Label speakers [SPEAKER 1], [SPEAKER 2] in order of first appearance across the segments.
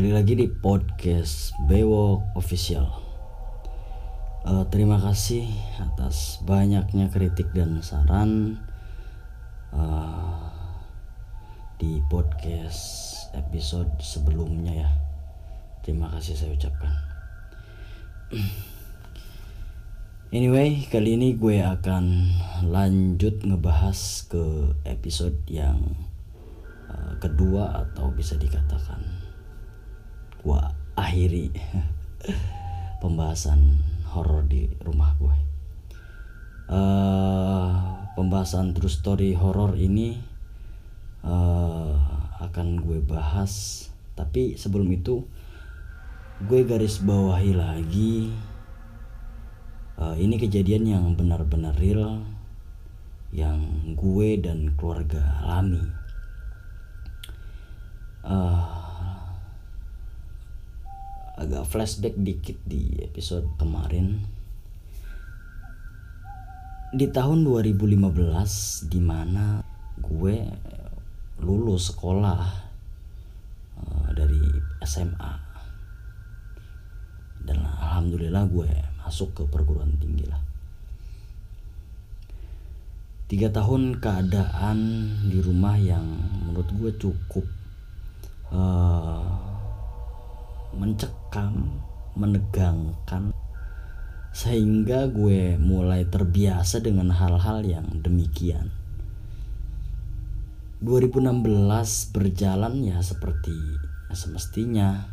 [SPEAKER 1] Balik lagi di podcast Bewok Official. Uh, Terima kasih atas banyaknya kritik dan saran uh, Di podcast episode sebelumnya ya. Terima kasih saya ucapkan. Anyway, kali ini gue akan lanjut ngebahas ke episode yang uh, kedua atau bisa dikatakan gua akhiri pembahasan horor di rumah gue. Uh, pembahasan true story horor ini uh, akan gue bahas, tapi sebelum itu gue garis bawahi lagi uh, ini kejadian yang benar-benar real yang gue dan keluarga alami. Uh, agak flashback dikit di episode kemarin. Di tahun 2015 di mana gue lulus sekolah uh, dari SMA dan alhamdulillah gue masuk ke perguruan tinggi lah. Tiga tahun keadaan di rumah yang menurut gue cukup uh, mencekam, menegangkan sehingga gue mulai terbiasa dengan hal-hal yang demikian. 2016 berjalan ya seperti semestinya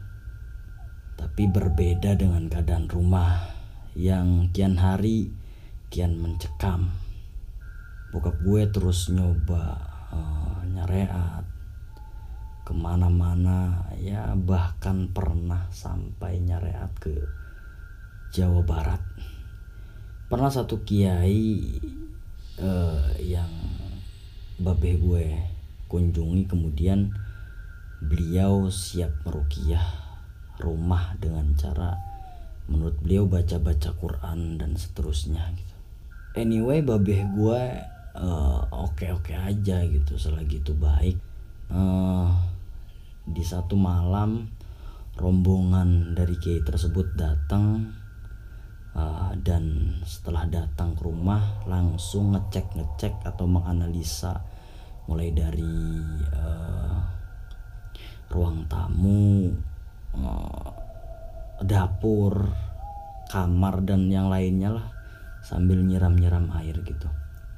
[SPEAKER 1] tapi berbeda dengan keadaan rumah yang kian hari kian mencekam. Bokap gue terus nyoba uh, nyareat, ke mana-mana ya bahkan pernah sampai nyareat ke Jawa Barat. Pernah satu kiai uh, yang babe gue kunjungi kemudian beliau siap merukiah rumah dengan cara menurut beliau baca-baca Quran dan seterusnya gitu. Anyway babe gue uh, oke-oke aja gitu selagi itu baik. Uh, di satu malam rombongan dari kiai tersebut datang uh, dan setelah datang ke rumah langsung ngecek ngecek atau menganalisa. Mulai dari uh, ruang tamu uh, dapur kamar dan yang lainnya lah sambil nyiram-nyiram air gitu.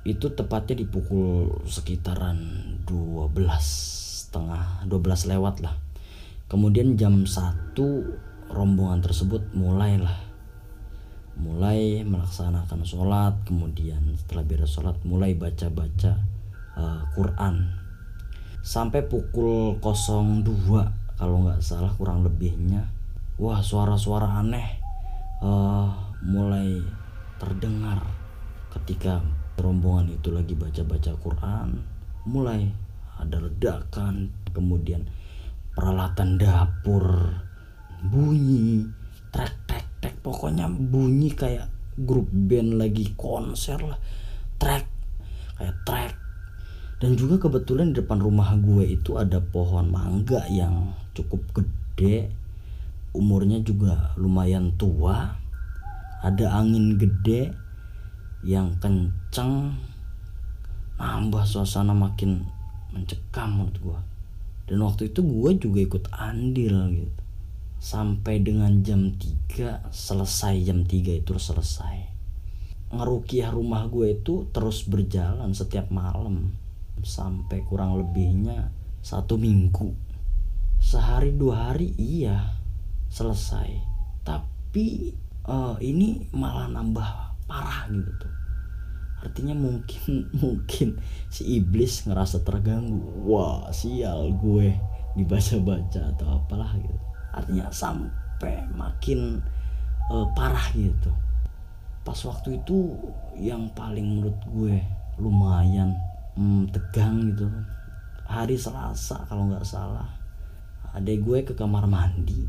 [SPEAKER 1] Itu tepatnya di pukul sekitaran 12 setengah 12 lewat lah. Kemudian jam 1 rombongan tersebut mulailah. Mulai melaksanakan sholat kemudian setelah beres sholat mulai baca-baca uh, Quran. Sampai pukul 02 kalau nggak salah kurang lebihnya. Wah suara-suara aneh uh, mulai terdengar ketika rombongan itu lagi baca-baca Quran. Mulai ada ledakan kemudian peralatan dapur bunyi trek trek trek. Pokoknya bunyi kayak grup band lagi konser lah. Trek kayak trek. Dan juga kebetulan di depan rumah gue itu ada pohon mangga yang cukup gede umurnya juga lumayan tua. Ada angin gede yang kenceng nambah suasana makin mencekam menurut gue dan waktu itu gue juga ikut andil gitu. Sampai dengan jam 3 selesai jam 3 itu selesai. Ngerukiah rumah gue itu terus berjalan setiap malam. Sampai kurang lebihnya satu minggu. Sehari dua hari iya selesai. Tapi uh, ini malah nambah parah gitu artinya mungkin mungkin si iblis ngerasa terganggu. Wah sial gue dibaca-baca atau apalah gitu. Artinya sampai makin uh, parah gitu. Pas waktu itu yang paling menurut gue lumayan hmm, tegang gitu. Hari Selasa kalau nggak salah. Adek gue ke kamar mandi.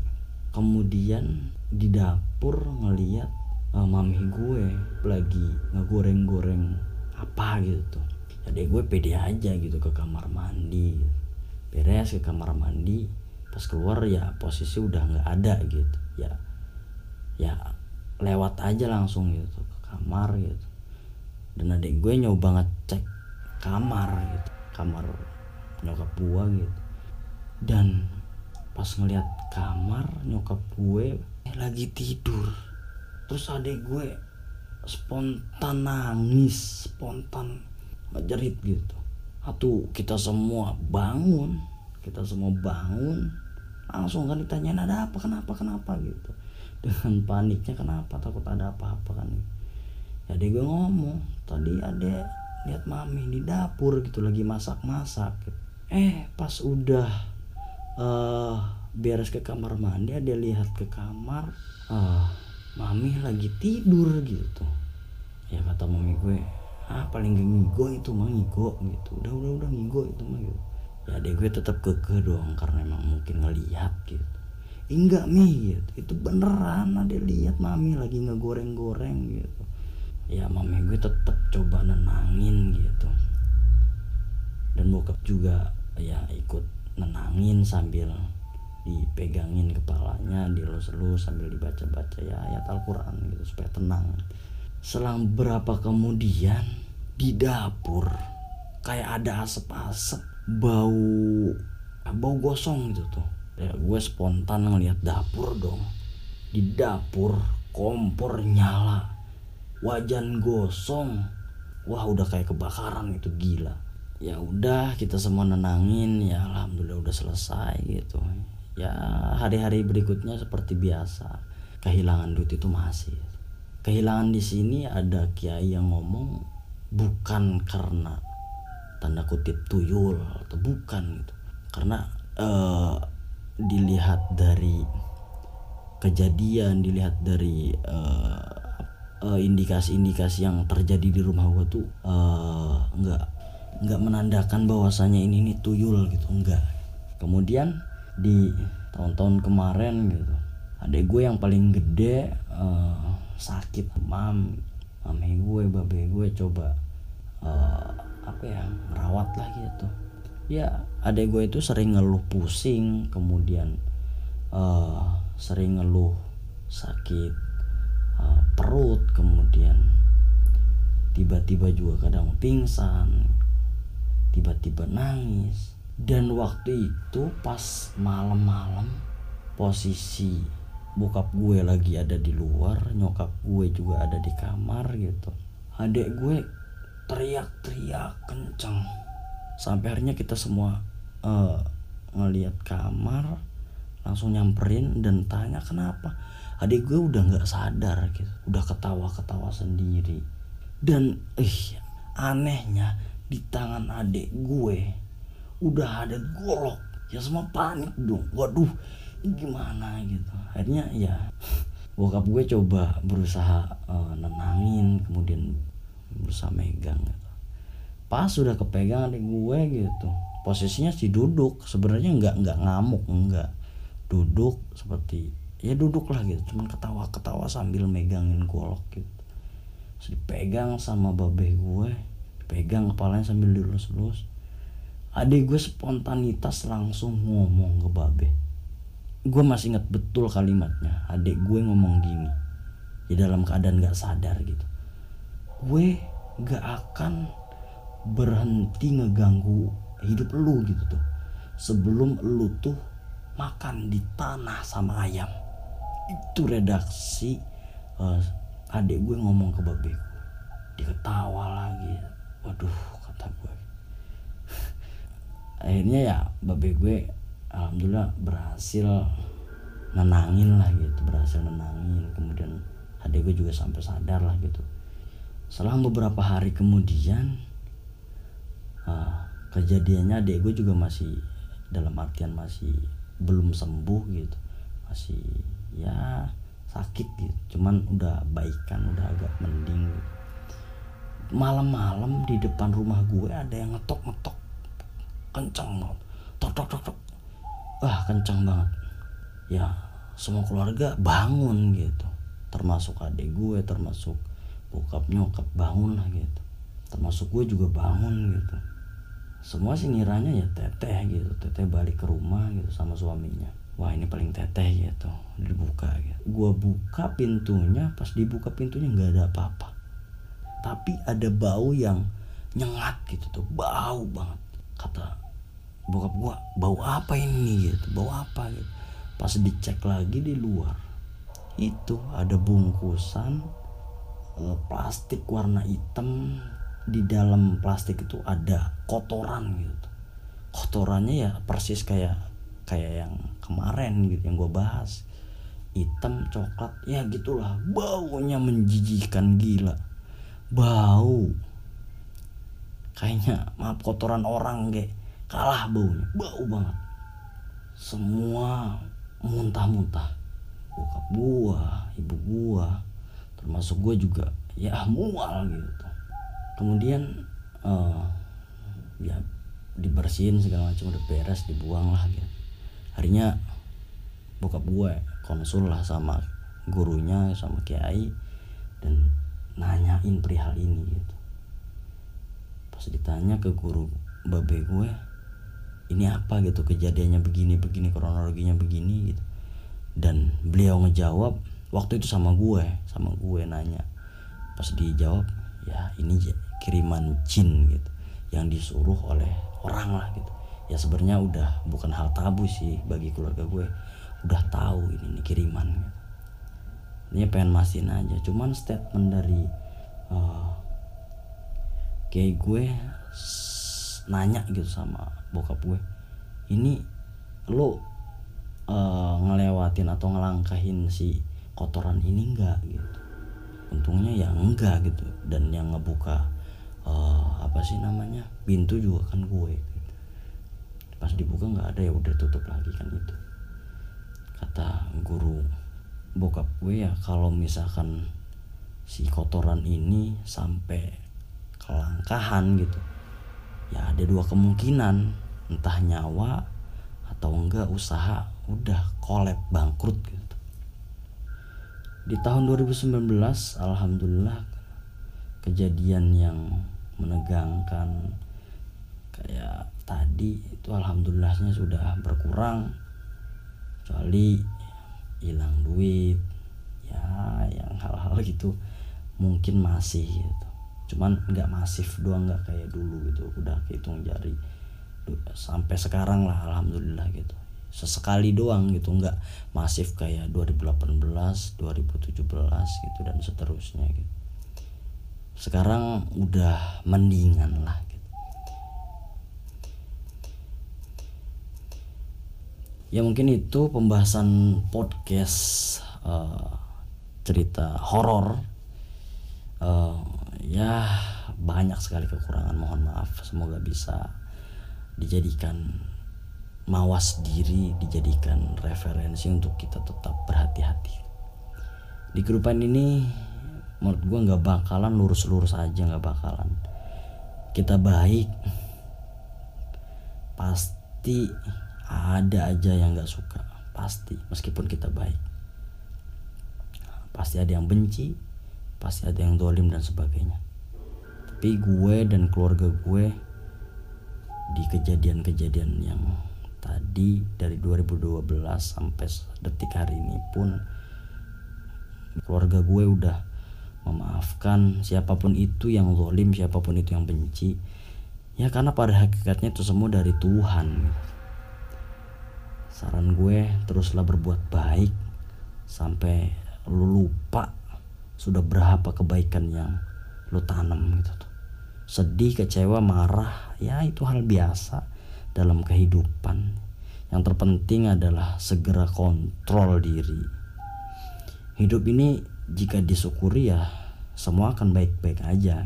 [SPEAKER 1] Kemudian di dapur ngeliat uh, mami gue lagi ngegoreng-goreng apa gitu jadi gue pede aja gitu ke kamar mandi. Beres ke kamar mandi pas keluar ya posisi udah nggak ada gitu. Ya ya lewat aja langsung gitu ke kamar gitu. Dan adik gue nyoba ngecek kamar gitu kamar nyokap gue gitu. Dan pas ngeliat kamar nyokap gue eh, lagi tidur terus adik gue spontan nangis spontan ngejerit gitu. Atau kita semua bangun kita semua bangun. Langsung kan ditanyain ada apa? Kenapa? Kenapa? gitu. Dengan paniknya kenapa? Takut ada apa-apa kan ya gue ngomong tadi ada lihat mami di dapur gitu lagi masak-masak gitu. eh pas udah uh, beres ke kamar mandi dia lihat ke kamar uh, mami lagi tidur gitu ya kata mami gue ah paling gak ngigo itu mah ngigo gitu. Udah udah udah ngigo itu mah gitu. Ya deh gue tetap keke dong karena emang mungkin ngelihat gitu. Enggak mi gitu. Itu beneran ada lihat mami lagi ngegoreng-goreng gitu. Ya mami gue tetap coba nenangin gitu. Dan bokap juga ya ikut nenangin sambil dipegangin kepalanya dilus-lus sambil dibaca-baca ya ayat Al-Quran gitu supaya tenang. Selang berapa kemudian di dapur kayak ada asap-asap bau bau gosong gitu tuh. Ya gue spontan ngeliat dapur dong. Di dapur kompor nyala wajan gosong. Wah udah kayak kebakaran itu gila. Ya udah kita semua nenangin ya alhamdulillah udah selesai gitu ya hari-hari berikutnya seperti biasa kehilangan duit itu masih. Kehilangan di sini ada kiai yang ngomong bukan karena tanda kutip tuyul atau bukan gitu. Karena uh, dilihat dari kejadian dilihat dari uh, indikasi-indikasi yang terjadi di rumah gua tuh uh, nggak nggak menandakan bahwasanya ini ini tuyul gitu enggak. Kemudian di tahun-tahun kemarin gitu. Adek gue yang paling gede uh, sakit mam mami gue babe gue coba uh, apa ya merawat lah gitu. Ya adek gue itu sering ngeluh pusing kemudian uh, sering ngeluh sakit uh, perut kemudian tiba-tiba juga kadang pingsan tiba-tiba nangis dan waktu itu pas malam-malam posisi bokap gue lagi ada di luar nyokap gue juga ada di kamar gitu. Adek gue teriak-teriak kenceng. Sampai akhirnya kita semua uh, ngelihat kamar langsung nyamperin dan tanya kenapa? Adik gue udah nggak sadar gitu udah ketawa-ketawa sendiri. Dan ih anehnya di tangan adik gue udah ada golok ya semua panik dong. Waduh gimana gitu. Akhirnya ya bokap gue coba berusaha uh, nenangin kemudian berusaha megang gitu. pas sudah kepegang adik gue gitu. Posisinya sih duduk sebenarnya nggak nggak ngamuk nggak duduk seperti ya duduk lah gitu. Cuman ketawa ketawa sambil megangin golok gitu. Terus dipegang sama babe gue pegang kepalanya sambil dilus-lus adik gue spontanitas langsung ngomong ke babe. Gue masih ingat betul kalimatnya adik gue ngomong gini di dalam keadaan gak sadar gitu. Gue gak akan berhenti ngeganggu hidup lu gitu tuh sebelum lu tuh makan di tanah sama ayam. Itu redaksi uh, adik gue ngomong ke babe dia ketawa lagi. Waduh akhirnya ya babe gue alhamdulillah berhasil nenangin lah gitu berhasil nenangin kemudian adik gue juga sampai sadar lah gitu. Setelah beberapa hari kemudian uh, kejadiannya adik gue juga masih dalam artian masih belum sembuh gitu. Masih ya sakit gitu. Cuman udah baikan udah agak mending gitu. Malam-malam di depan rumah gue ada yang ngetok-ngetok kencang banget. Tok tok tok tok wah kencang banget. Ya semua keluarga bangun gitu. Termasuk adik gue termasuk bokap nyokap bangun lah gitu. Termasuk gue juga bangun gitu. Semua sih ngiranya ya teteh gitu. Teteh balik ke rumah gitu sama suaminya. Wah ini paling teteh gitu. Dibuka gitu. Gua buka pintunya pas dibuka pintunya nggak ada apa-apa. Tapi ada bau yang nyengat gitu tuh. Bau banget kata bokap gua bau apa ini gitu bau apa? Gitu. Pas dicek lagi di luar itu ada bungkusan eh, plastik warna hitam. Di dalam plastik itu ada kotoran gitu. Kotorannya ya persis kayak kayak yang kemarin gitu yang gue bahas. Hitam coklat ya gitulah. Baunya menjijikan gila. Bau. Kayaknya maaf kotoran orang kayak kalah baunya bau banget. Semua muntah-muntah. Bokap gua ibu gua termasuk gua juga ya mual gitu. Kemudian uh, ya dibersihin segala macam udah beres dibuang lah gitu. Harinya bokap gue konsul lah sama gurunya sama kiai dan nanyain perihal ini gitu. Pas ditanya ke guru babe gue ini apa gitu kejadiannya begini begini kronologinya begini gitu. Dan beliau ngejawab waktu itu sama gue sama gue nanya. Pas dijawab ya ini kiriman jin gitu yang disuruh oleh orang lah gitu. Ya sebenarnya udah bukan hal tabu sih bagi keluarga gue. Udah tahu ini, ini kiriman gitu. ini pengen mastiin aja. Cuman statement dari uh, kayak gue nanya gitu sama bokap gue ini lo uh, ngelewatin atau ngelangkahin si kotoran ini enggak gitu. Untungnya ya enggak gitu. Dan yang ngebuka uh, apa sih namanya pintu juga kan gue pas dibuka nggak ada ya udah tutup lagi kan itu kata guru bokap gue ya kalau misalkan si kotoran ini sampai kelangkahan gitu ya ada dua kemungkinan. Entah nyawa atau enggak usaha udah kolab bangkrut gitu. Di tahun 2019 alhamdulillah kejadian yang menegangkan kayak tadi itu alhamdulillahnya sudah berkurang. Kecuali hilang duit ya yang hal-hal gitu mungkin masih gitu cuman nggak masif doang nggak kayak dulu gitu. Udah hitung jari sampai sekarang lah alhamdulillah gitu. Sesekali doang gitu nggak masif kayak 2018 2017 gitu dan seterusnya gitu. Sekarang udah mendingan lah gitu. ya mungkin itu pembahasan podcast uh, cerita horor. Uh, ya banyak sekali kekurangan mohon maaf. Semoga bisa dijadikan mawas diri dijadikan referensi untuk kita tetap berhati-hati. Di grupan ini menurut gue nggak bakalan lurus-lurus aja nggak bakalan. Kita baik pasti ada aja yang nggak suka. Pasti meskipun kita baik. Pasti ada yang benci pasti ada yang dolim dan sebagainya. Tapi gue dan keluarga gue di kejadian-kejadian yang tadi dari 2012 sampai detik hari ini pun keluarga gue udah memaafkan siapa pun itu yang zolim siapa pun itu yang benci. Ya karena pada hakikatnya itu semua dari Tuhan. Saran gue teruslah berbuat baik sampai lu lupa sudah berapa kebaikan yang lu tanam gitu tuh. Sedih kecewa marah ya itu hal biasa dalam kehidupan. Yang terpenting adalah segera kontrol diri. Hidup ini jika disyukuri ya semua akan baik-baik aja.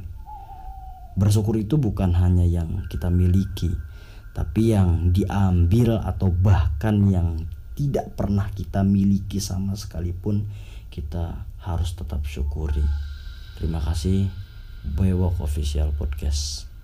[SPEAKER 1] Bersyukur itu bukan hanya yang kita miliki, tapi yang diambil atau bahkan yang tidak pernah kita miliki sama sekalipun kita harus tetap syukuri. Terima kasih. Bewok Official Podcast.